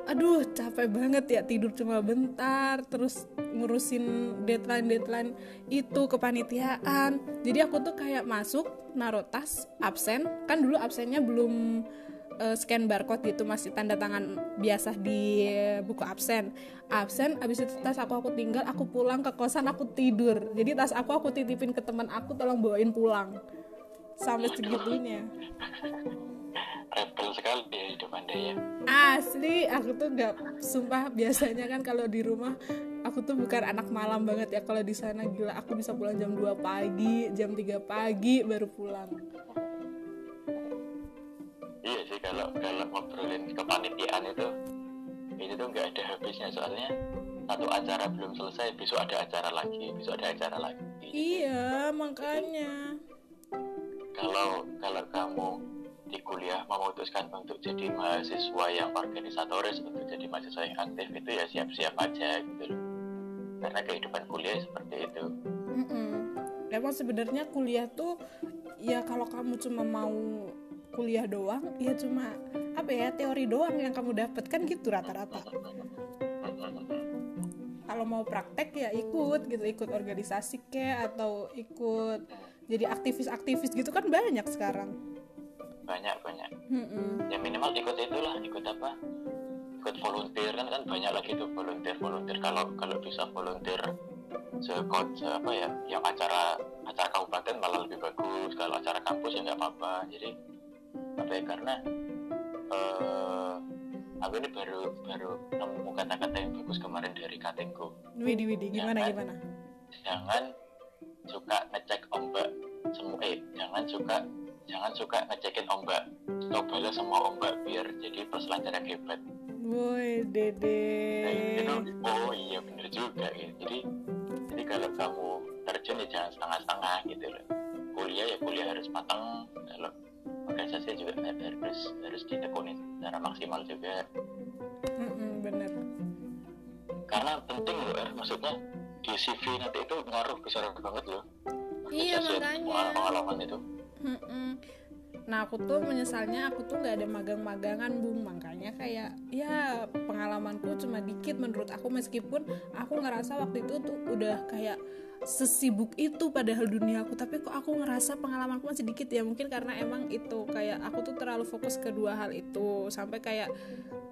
aduh capek banget ya tidur cuma bentar terus ngurusin deadline deadline itu kepanitiaan. Jadi aku tuh kayak masuk naruh tas absen. Kan dulu absennya belum eh, scan barcode gitu masih tanda tangan biasa di buku absen. Absen abis itu tas aku aku tinggal aku pulang ke kosan aku tidur. Jadi tas aku aku titipin ke teman aku tolong bawain pulang. Sampai segitunya. Rebel sekali ya hidup anda ya. Asli aku tuh nggak sumpah biasanya kan kalau di rumah aku tuh bukan anak malam banget ya. Kalau di sana gila aku bisa pulang jam 2 pagi jam 3 pagi baru pulang iya sih kalau kalau ngobrolin kepanitiaan itu ini tuh nggak ada habisnya. Soalnya satu acara belum selesai besok ada acara lagi besok ada acara lagi. Iya makanya. Kalau kalau kamu di kuliah memutuskan untuk jadi mahasiswa yang organisatoris untuk jadi mahasiswa yang aktif itu ya siap-siap aja gitu loh. Karena kehidupan kuliah seperti itu. Mm-mm. Emang sebenarnya kuliah tuh ya kalau kamu cuma mau kuliah doang, ya cuma apa ya teori doang yang kamu dapat kan gitu rata-rata. Kalau mau praktek ya ikut gitu, ikut organisasi ke atau ikut jadi aktivis-aktivis gitu kan banyak sekarang. banyak banyak Mm-mm. ya minimal ikut itulah ikut apa ikut volunteer kan kan banyak lagi tuh volunteer volunteer kalau kalau bisa volunteer sekot se apa ya yang acara acara kabupaten malah lebih bagus kalau acara kampus ya nggak apa-apa jadi apa ya karena eh aku ini baru baru nemu kata-kata yang bagus kemarin dari Katengku Widi Widi gimana Jangan. gimana? jangan suka ngecek ombak semua eh jangan suka jangan suka ngecekin ombak cobalah semua ombak biar jadi peselancar yang hebat Woi Nah, dede. itu oh iya bener juga gitu. jadi jadi kalau kamu terjun ya jangan setengah-setengah gitu loh kuliah ya kuliah harus matang kalau organisasi juga harus harus ditekuni secara maksimal juga Mm-mm, bener. karena penting loh Er. maksudnya di CV nanti itu ngaruh besar banget loh Iya, makanya. pengalaman itu Mm-mm. Nah aku tuh menyesalnya aku tuh nggak ada magang-magangan bung. Makanya kayak ya pengalamanku cuma dikit menurut aku. Meskipun aku ngerasa waktu itu tuh udah kayak sesibuk itu padahal dunia aku. Tapi kok aku ngerasa pengalamanku masih dikit ya? Mungkin karena emang itu kayak aku tuh terlalu fokus ke dua hal itu. Sampai kayak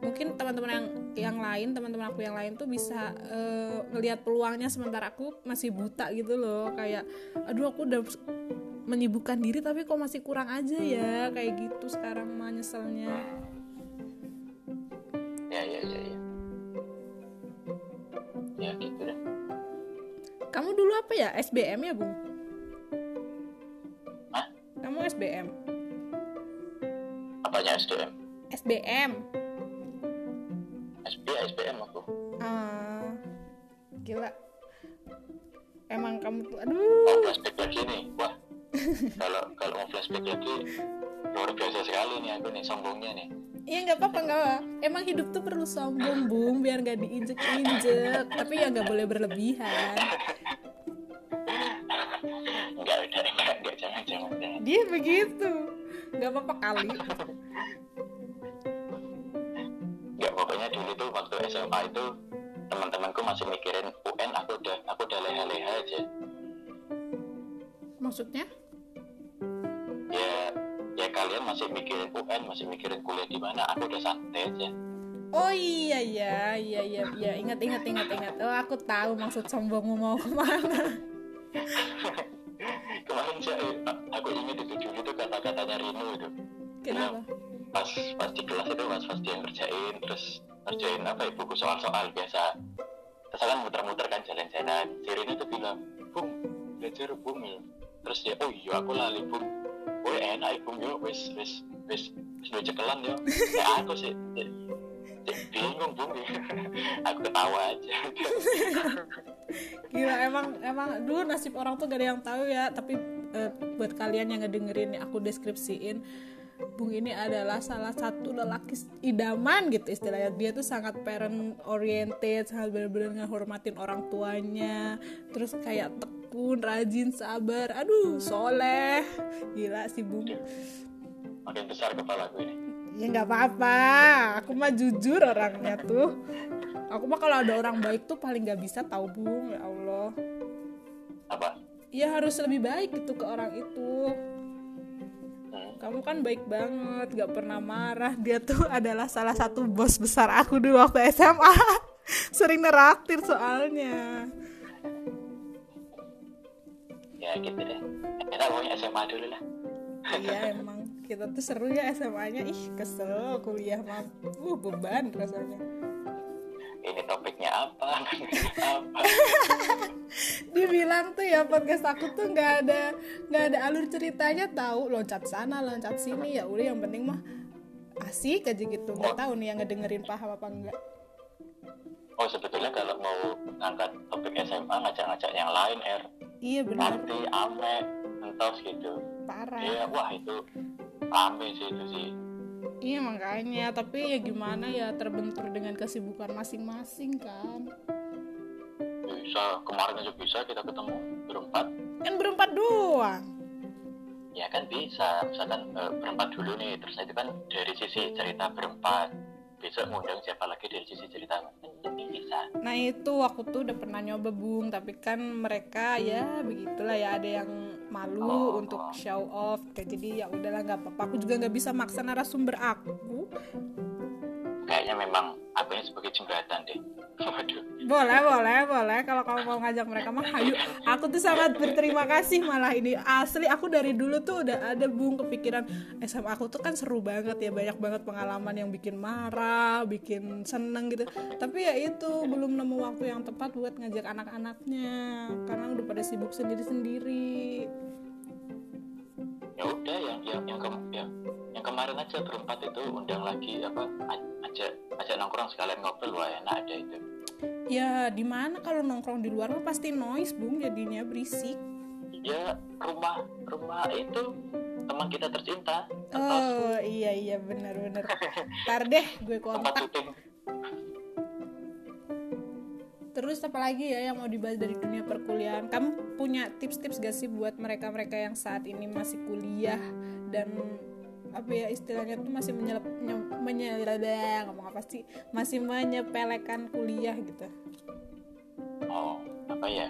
mungkin teman-teman yang yang lain teman-teman aku yang lain tuh bisa eh, ngelihat peluangnya sementara aku masih buta gitu loh. Kayak aduh aku udah menyibukkan diri tapi kok masih kurang aja ya? Kayak gitu sekarang mah nyeselnya. Ya ya ya ya. Ya gitu deh. Kamu dulu apa ya? SBM ya bung Hah? kamu SBM apanya SDM SBM SB SBM aku. Ah gila. Emang kamu tuh aduh. Flashback lagi nih wah kalau kalau mau flashback lagi luar biasa sekali nih aku nih sombongnya nih Iya nggak apa-apa nggak apa. Emang hidup tuh perlu sombong bung biar nggak diinjek-injek. Tapi ya nggak boleh berlebihan. enggak udah enggak enggak jangan jangan jangan Dia begitu. Nggak apa-apa kali. enggak pokoknya dulu tuh waktu SMA itu teman-temanku masih mikirin UN aku udah aku udah leha-leha aja Maksudnya? Ya ya kalian masih mikirin UN masih mikirin kuliah di mana? Aku udah santai aja. Oh iya iya iya iya iya. Ingat ingat ingat ingat. Oh aku tahu maksud sombongmu mau ke mana. kemarin sih aku ingat itu dulu tuh kata-katanya Rino itu. Kenapa? pas pas di kelas itu pas pas dia ngerjain terus ngerjain apa ya buku soal-soal biasa. Terus kan muter-muter kan jalan-jalan. Si Rino tuh bilang bung belajar bung ya. Terus dia oh iya aku lali bung oh enak bung yo wis wis wis wis udah cekelan yo ya aku sih bingung bung ya aku ketawa aja. Gila emang emang dulu nasib orang tuh gak ada yang tahu ya. Tapi uh, buat kalian yang ngedengerin aku deskripsiin Bung ini adalah salah satu lelaki idaman gitu istilahnya. Dia tuh sangat parent oriented sangat benar-benar ngehormatin orang tuanya. Terus kayak tekun rajin sabar. Aduh soleh. Gila sih Bung. Makin besar kepala gue ini. Ya nggak apa-apa. Aku mah jujur orangnya tuh. Aku mah kalau ada orang baik tuh paling nggak bisa tahu bung. Ya allah. Apa? Ya harus lebih baik gitu ke orang itu. Hmm. kamu kan baik banget gak pernah marah. Dia tuh adalah salah satu bos besar aku dulu waktu SMA sering neraktir soalnya ya gitu deh. Kita pokoknya SMA dulu lah. Iya emang. Kita tuh seru ya SMA-nya ih kesel kuliah mah. Uh beban rasanya. Ini topiknya apa? Apa? Dibilang tuh ya podcast aku tuh nggak ada nggak ada alur ceritanya. Tahu loncat sana loncat sini. Ya udah yang penting mah asik aja gitu. Nggak oh. tahu nih yang ngedengerin paham apa enggak oh sebetulnya kalau mau ngangkat topik SMA ngajak-ngajak yang lain er. Iya benar. Nanti ame entos gitu. Parah. Iya wah itu rame sih itu sih. Iya makanya, tapi ya gimana ya terbentur dengan kesibukan masing-masing kan. Bisa, kemarin aja bisa kita ketemu berempat. Kan berempat doang. Ya kan bisa, misalkan e, berempat dulu nih, terus itu kan dari sisi cerita berempat. Besok ngundang siapa lagi dari sisi cerita bisa. Nah itu aku tuh udah pernah nyoba bung, tapi kan mereka ya begitulah ya ada yang malu oh, untuk show off. Kayak jadi ya udahlah nggak apa-apa. Aku juga nggak bisa maksa narasumber aku kayaknya memang aku ini sebagai jembatan deh. Waduh. boleh boleh boleh. Kalau kamu mau ngajak mereka mah ayo. Aku tuh sangat berterima kasih malah ini. Asli aku dari dulu tuh udah ada bung kepikiran SMA aku tuh kan seru banget ya. Banyak banget pengalaman yang bikin marah bikin seneng gitu. Tapi ya itu belum nemu waktu yang tepat buat ngajak anak-anaknya. Karena udah pada sibuk sendiri-sendiri. Ya udah yang yang yang, ke, yang yang kemarin aja berempat itu undang lagi apa aja aja nongkrong sekalian ngobrol wah enak ada itu. Ya di mana kalau nongkrong di luar mah pasti noise bung jadinya berisik. Ya rumah rumah itu teman kita tercinta. Oh iya iya benar benar. Tar deh gue kontak. Terus apa lagi ya yang mau dibahas dari dunia perkuliahan? Kamu punya tips-tips gak sih buat mereka-mereka yang saat ini masih kuliah dan apa ya istilahnya tuh masih menyelep menyelep ngomong apa sih? Masih menyepelekan kuliah gitu. Oh apa ya?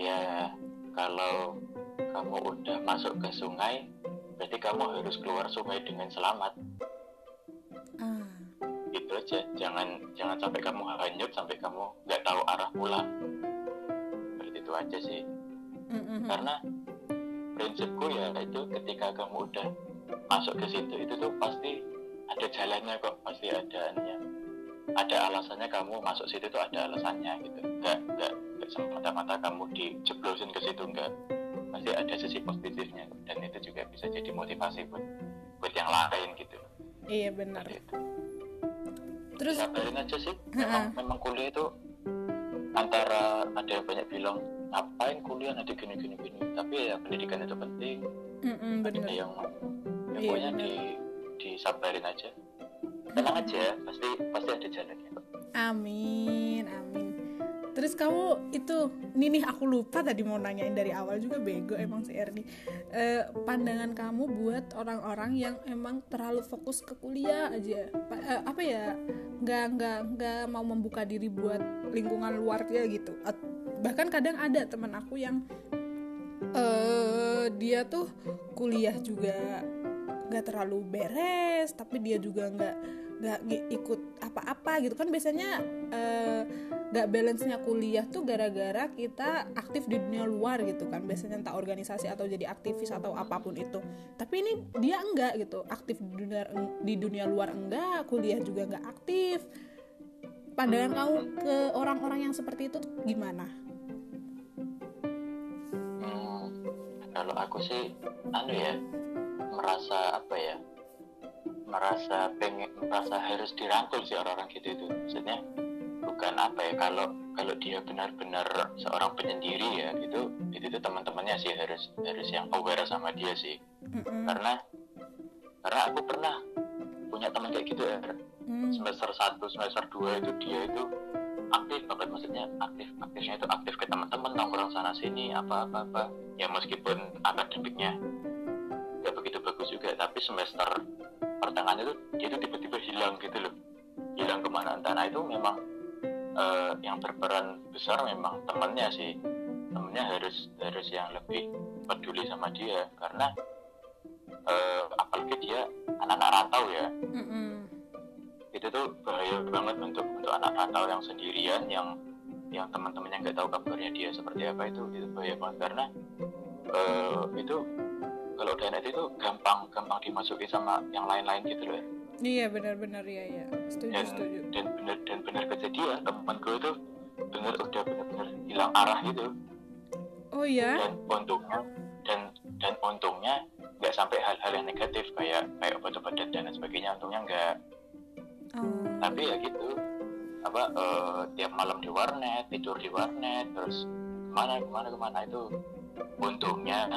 Ya kalau kamu udah masuk ke sungai berarti kamu harus keluar sungai dengan selamat. Ah. Gitu aja. Jangan jangan sampai kamu hanyut sampai kamu nggak tahu arah pulang seperti itu aja sih. Mm-hmm. karena prinsipku ya itu ketika kamu udah masuk ke situ itu tuh pasti ada jalannya kok pasti ada aninya ada alasannya kamu masuk situ tuh ada alasannya gitu. Nggak nggak nggak semata-mata kamu dijeblosin ke situ nggak. Pasti ada sisi positifnya dan itu juga bisa jadi motivasi buat buat yang lain gitu. Iya benar. Terus sabarin aja sih. Memang, memang kuliah itu antara ada yang banyak bilang ngapain kuliah? Nanti gini gini gini. Tapi ya pendidikan itu penting. Mm-hmm, ada yang yang iya, pokoknya di disabarin aja. Tenang aja pasti pasti ada jalannya amin amin. Terus kamu itu, nih nih aku lupa tadi mau nanyain dari awal juga bego emang si Erni. E, pandangan kamu buat orang-orang yang emang terlalu fokus ke kuliah aja, pa, e, apa ya, nggak nggak nggak mau membuka diri buat lingkungan luar ya gitu. At, bahkan kadang ada teman aku yang e, dia tuh kuliah juga nggak terlalu beres, tapi dia juga nggak nggak ikut apa-apa gitu. Kan biasanya uh, gak balance-nya kuliah tuh gara-gara kita aktif di dunia luar gitu kan. Biasanya entah organisasi atau jadi aktivis atau apa pun itu. Tapi ini dia enggak gitu aktif di dunia di dunia luar enggak kuliah juga enggak aktif. Pandangan kamu ke orang-orang yang seperti itu gimana? Hmm, kalau aku sih anu ya merasa apa ya merasa pengen merasa harus dirangkul sih orang-orang gitu itu maksudnya bukan apa ya kalau kalau dia benar-benar seorang penyendiri ya itu itu tuh teman-temannya sih harus harus yang aware sama dia sih Mm-mm. karena karena aku pernah punya teman kayak gitu ya Hmm. semester 1 semester 2 itu dia itu aktif banget maksudnya aktif aktifnya itu aktif ke teman-teman nongkrong sana sini apa apa apa ya meskipun akademiknya nggak begitu bagus juga tapi semester pertengahan itu dia itu tiba-tiba hilang gitu loh. Hilang ke mana entah. Nah itu memang eh, yang berperan besar memang temannya sih. Temennya harus harus yang lebih peduli sama dia. Karena eh, apalagi dia anak-anak rantau ya. Mm-mm. itu tuh bahaya banget untuk untuk anak rantau yang sendirian yang yang teman-temannya nggak tahu kabarnya dia seperti apa. Itu itu bahaya banget. Karena eh, itu kalau net itu gampang gampang dimasuki sama yang lain-lain gitu loh iya benar-benar ya ya setuju dan setuju. dan bener dan bener kejadian teman gue itu bener udah bener-bener hilang arah gitu. Oh ya dan untungnya dan dan untungnya nggak sampai hal-hal yang negatif kayak kayak obat-obatan dan sebagainya. Untungnya nggak. Oh. tapi ya gitu apa eh, tiap malam di warnet tidur di warnet terus ke mana ke mana ke mana itu untungnya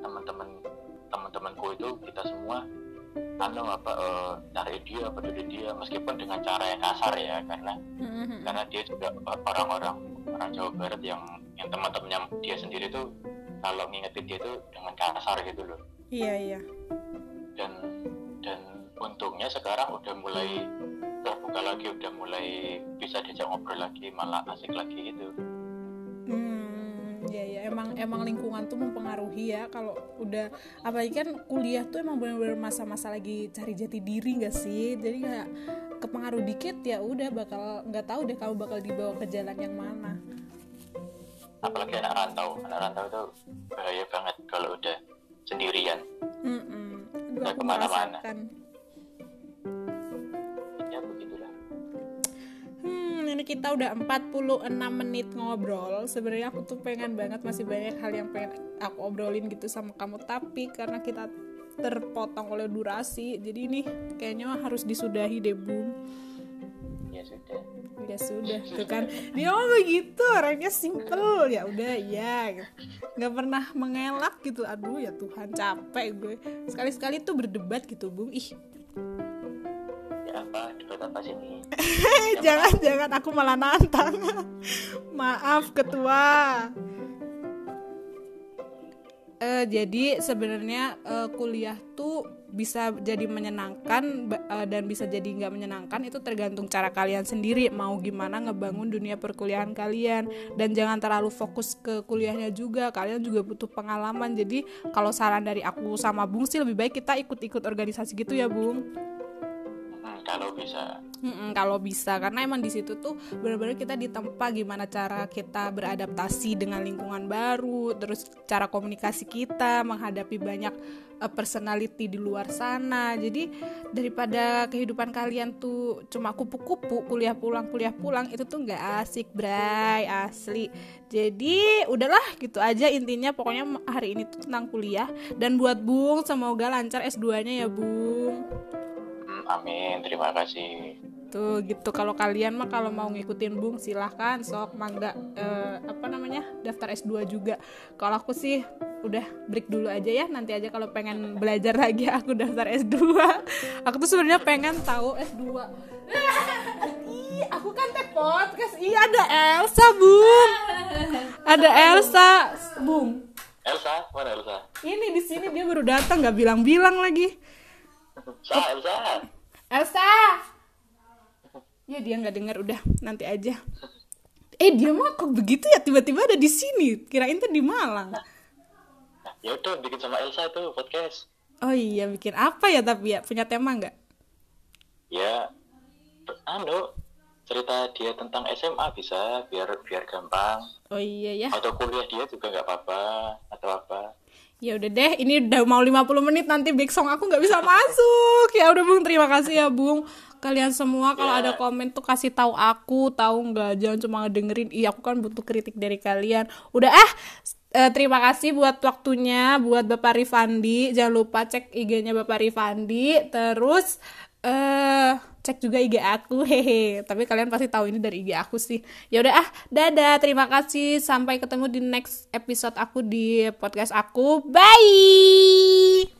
teman-teman teman-temanku itu kita semua anu apa cari dia peduli dia meskipun dengan cara yang kasar ya karena Mm-mm. karena dia juga orang-orang orang Jawa Barat yang yang teman-temannya dia sendiri tuh kalau ngingetin dia tuh dengan kasar gitu loh. Iya iya. Dan dan untungnya sekarang udah mulai terbuka lagi udah mulai bisa diajak ngobrol lagi malah asik lagi gitu. Hmm, ya ya emang emang lingkungan tuh mempengaruhi ya kalau udah apalagi kan kuliah tuh emang bener-bener masa-masa lagi cari jati diri gak sih? Jadi kayak kepengaruh dikit ya udah bakal nggak tahu deh kamu bakal dibawa ke jalan yang mana. Apalagi anak rantau. Anak rantau itu bahaya banget kalau udah sendirian. Aduh, Nggak aku ke mana-mana. Kita udah 46 menit ngobrol. Sebenarnya aku tuh pengen banget masih banyak hal yang pengen aku obrolin gitu sama kamu, tapi karena kita terpotong oleh durasi, jadi ini kayaknya harus disudahi deh, Bung. ya sudah Ya sudah, tuh kan. Dia mah begitu, orangnya simple. Ya udah, ya. nggak pernah mengelak gitu. Aduh, ya Tuhan, capek gue. Sekali-sekali tuh berdebat gitu, Bung. Ih, jangan jangan aku malah nantang. Maaf ketua. Eh, jadi sebenarnya eh, kuliah tuh bisa jadi menyenangkan eh, dan bisa jadi nggak menyenangkan itu tergantung cara kalian sendiri mau gimana ngebangun dunia perkuliahan kalian. Dan jangan terlalu fokus ke kuliahnya juga kalian juga butuh pengalaman. Jadi kalau saran dari aku sama Bung sih lebih baik kita ikut-ikut organisasi gitu ya Bung kalau bisa. Mm-mm, kalau bisa. Karena emang di situ tuh benar-benar kita ditempa gimana cara kita beradaptasi dengan lingkungan baru terus cara komunikasi kita menghadapi banyak eh, personality di luar sana. Jadi daripada kehidupan kalian tuh cuma kupu-kupu kuliah pulang kuliah pulang itu tuh nggak asik bray. Asli. Jadi udahlah gitu aja intinya. Pokoknya hari ini tuh tentang kuliah. Dan buat Bung semoga lancar S2-nya ya Bung amin terima kasih Tuh gitu kalau kalian mah kalau mau ngikutin Bung silahkan sok mangga eh, apa namanya daftar S2 juga. Kalau aku sih udah break dulu aja ya nanti aja kalau pengen belajar lagi aku daftar S2. Aku tuh sebenarnya pengen tahu S2. Ih, aku kan teh podcast. Iya ada Elsa, Bung. Ada Elsa, Bung. Elsa mana Elsa Ini di sini dia baru datang nggak bilang-bilang lagi. Sa Elsa Elsa! Ya dia nggak dengar udah nanti aja. Eh dia mah kok begitu ya? Tiba-tiba ada di sini. Kirain tuh di Malang. Ya udah bikin sama Elsa tuh podcast. Oh iya bikin apa ya? Tapi ya punya tema nggak? Ya anu cerita dia tentang SMA bisa biar biar gampang. Oh iya ya. Atau kuliah dia juga nggak apa-apa atau apa ya udah deh ini udah mau 50 menit nanti big song aku nggak bisa masuk. Ya udah bung terima kasih ya bung. Kalian semua kalau Ya. ada komen tuh kasih tahu aku tahu nggak? Jangan cuma ngedengerin. Iya aku kan butuh kritik dari kalian. Udah ah eh, terima kasih buat waktunya buat Bapak Rifandi. Jangan lupa cek IG-nya Bapak Rifandi. Terus eh cek juga IG aku hehe. Tapi kalian pasti tahu ini dari IG aku sih. Ya udah ah dadah. Terima kasih. Sampai ketemu di next episode aku di podcast aku. Bye